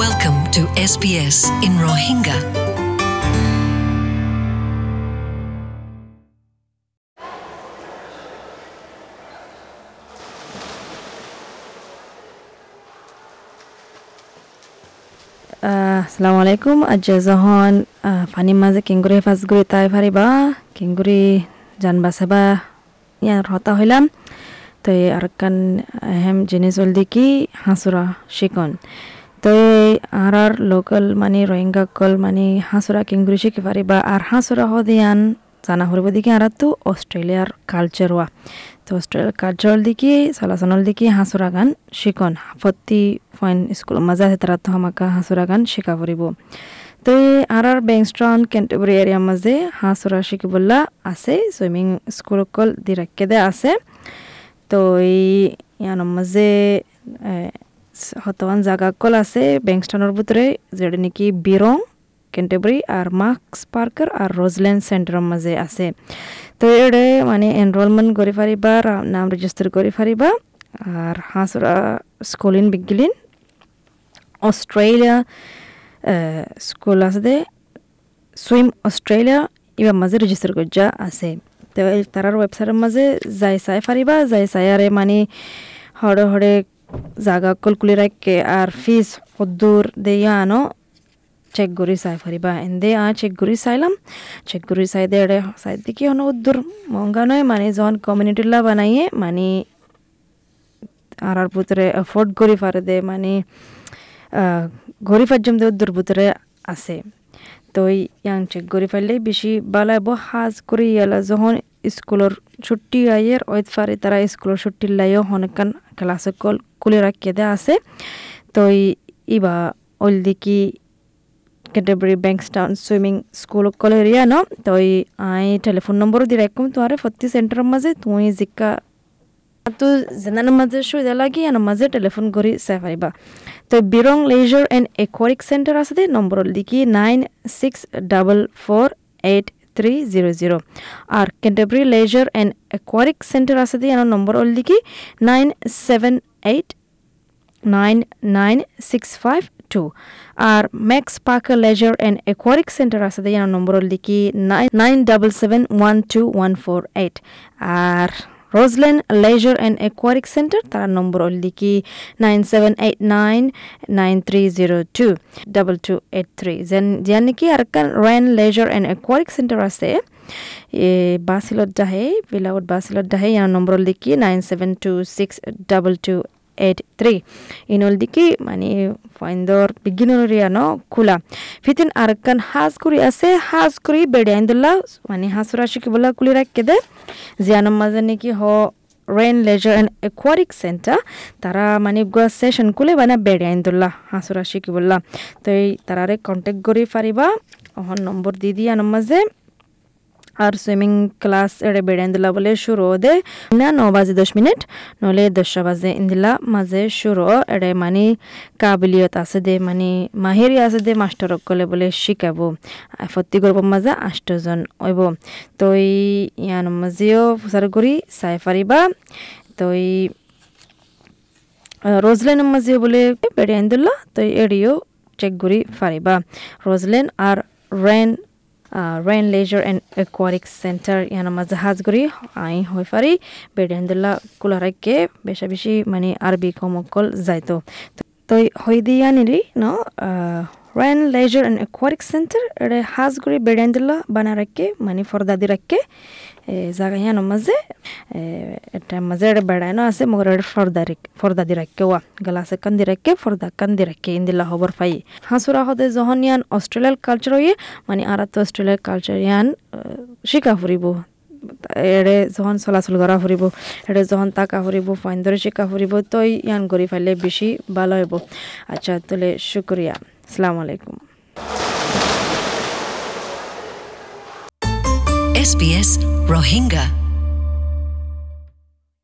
Welcome to SBS in Rohingya. আসসালামু আলাইকুম আজ যখন ফানি মাঝে কিংগুরি ফাঁসগুড়ি তাই ফারিবা কিংগুরি জানবা সাবা ইয়ার হতা হইলাম তো আর কান হেম জিনিস হল দেখি হাঁসুরা শিকন তো আর আর লোকাল মানে রোহিঙ্গা কল মানে হাঁসুরা কিংগুরি শিখে পারিবা আর হাঁসুরা হদিয়ান জানা হরিব দেখি আর তো অস্ট্রেলিয়ার কালচার হওয়া তো অস্ট্রেলিয়ার কালচার দেখি চলাচল দেখি হাঁসুরা গান শিকন। প্রতি ফাইন স্কুল মাজা তারা তো আমাকে হাঁসুরা গান শিকা পড়িব তো আর আর বেংস্ট্রন কেন্টাবরি এরিয়া মাঝে হাঁসুরা শিকিবল্লা আছে সুইমিং স্কুল কল দিরাক্কে দে আছে। তো এই ইয়ানোর মাঝে হতবান জাগা কল আছে বেংস্টনের ভিতরে, যেটা নাকি বিরং কেন্টেবরি আর মার্কস পার্কার আর রোজল্যান্ড সেন্টারের মাঝে আছে। তো এড়ে মানে এনরোলমেন্ট করে পারিবা নাম রেজিস্টার করে পারিবা আর হাঁসরা স্কুলিন বিগিলিন অস্ট্রেলিয়া স্কুল আছে দে সুইম অস্ট্রেলিয়া এবার মাঝে রেজিস্টার করজা আছে। তো তারার ওয়েবসাইটের মাঝে যাই চাই পারিবা যাই চাই আরে মানে হরে হরে রাখে আর ফিস হদ্দুর দেয়া আনো চেক করি চাই পারিবা এন্দে আ চেক করি চাইলাম। চেক করি চাই দে এড়ে চাই দেখি হনো উদ্দুর মহঙ্গা নয় মানে যখন কমিউনিটিলা বানাইয়ে মানে আর আর ভিতরে এফোর্ড করি পারে দে মানে ঘড়ি পর্যন্ত উদ্দুর ভিতরে আছে তো ইয়াং চেক করে ফেললে বেশি ভালো হব হাজ করে ইয়ালা, যখন স্কুলের ছুটি আইয়ের ওই ফারে তারা স্কুলের ছুটির লাইও অনেকখান ক্লাস কল খুলে রাখিয়ে দেওয়া আছে। তো ইবা ওল দেখি Canterbury Bankstown swimming school call area ন তো আই টেলিফোন নম্বরও দিয়ে রাখুম তোমার প্রতি সেন্টারের মাঝে তুমি জিকা তো জেনার মাঝে সুবিধা লাগে আর মাঝে টেলিফোন করে পারিবা তো Birrong leisure and aquatic centre আছে দে নম্বর লিখি nine six double four eight three zero zero R Canterbury leisure and aquatic centre আছে দে এনার নম্বর লিখি nine seven eight nine nine six five two R Max Parker leisure and aquatic centre আছে দে এনার number লিখি nine nine double seven one two one four eight R Roselands leisure and aquatic centre তার number লিখি nine seven eight nine nine three zero two double two eight three যেন যেন নাকি আর Wran leisure and aquatic centre আছে বাসিলত ডাহে বিলাউট বাসিলত ডাহে ইয়ার নম্বর লিখি nine seven two six double two eight three enol দিকে মানে ফাইন্দর বিজ্ঞানরিয়া ন খোলা ফিতিন আরকান হাজ করি আছে হাজ করি বেড়ে আইন্দুল্লাহ মানে হাঁসুরা শিকিবলা কুলি রাখকে দে জিয়ানোর মাঝে নাকি হ Wran leisure and aquatic centre তারা মানে গুয়া সেশন কুলে মানে বেড়ে আইন্দুল্লাহ হাঁসুরা শিকিবল্লা তো এই তারারে কন্টেক্ট করি পারিবা অহন নম্বর দি দিয়া মাঝে আর সুইমিং ক্লাস এড়ে বেড়ে দিলা বলে শুরু দে। না, ন বাজে দশ মিনিট নহলে দশটা বাজে ইন্দিলা মাঝে শুরু এড়ে মানে কাবিলিয়ত আছে দে মানে মাহিরি আছে দে, মাস্টার কলে বলে শিকাবো। ফত্তি করব মাঝে আষ্টজন ওইব তো ইয়ান মাঝেও ফুসার করি, চাই পারিবা তো রোজলেন মাঝে বলে বেড়ে আইন্দুল্লা তো এড়িও চেক করি পারিবা Roselands R Wran Wran leisure and aquatic centre Iyana মাঝে হাজগরি, আই হয়ে পারি বেডেন্দুল্লা কুলারাইকে বেশা বেশি মানে আরবি কমকল যাইতো। তো হই দিয়া নিরি ন? একোয়ারিক সেন্টার এটা হাজগরি বেডেন্দুল্লা বানা রাখকে মানে ফর্দা দি রাখকে জায়গা ইয়ানোর মাঝে এটা মাঝে এটা বেড়ানো আছে মগর এটা ফর্দা ফর্দা দি রাখকে ওয়া গালাসে কান দি রাখকে ফর্দা কান দি রাখকে ইন্দিল্লা খবর পাই হাসুরা হদে যখন ইয়ান অস্ট্রেলিয়ার কালচার হইয়ে মানে আর তো অস্ট্রেলিয়ার কালচার ইয়ান শিকা ফুরিব এড়ে যখন চলাচল করা ফুরিব এড়ে যখন তাকা ফুরিব ফাইন ধরে শিকা ফুরিব তো ইয়ান করি ফাইলে বেশি ভালো হইব আচ্ছা তাহলে শুক্রিয়া আসসালামু আলাইকুম SBS Rohingya.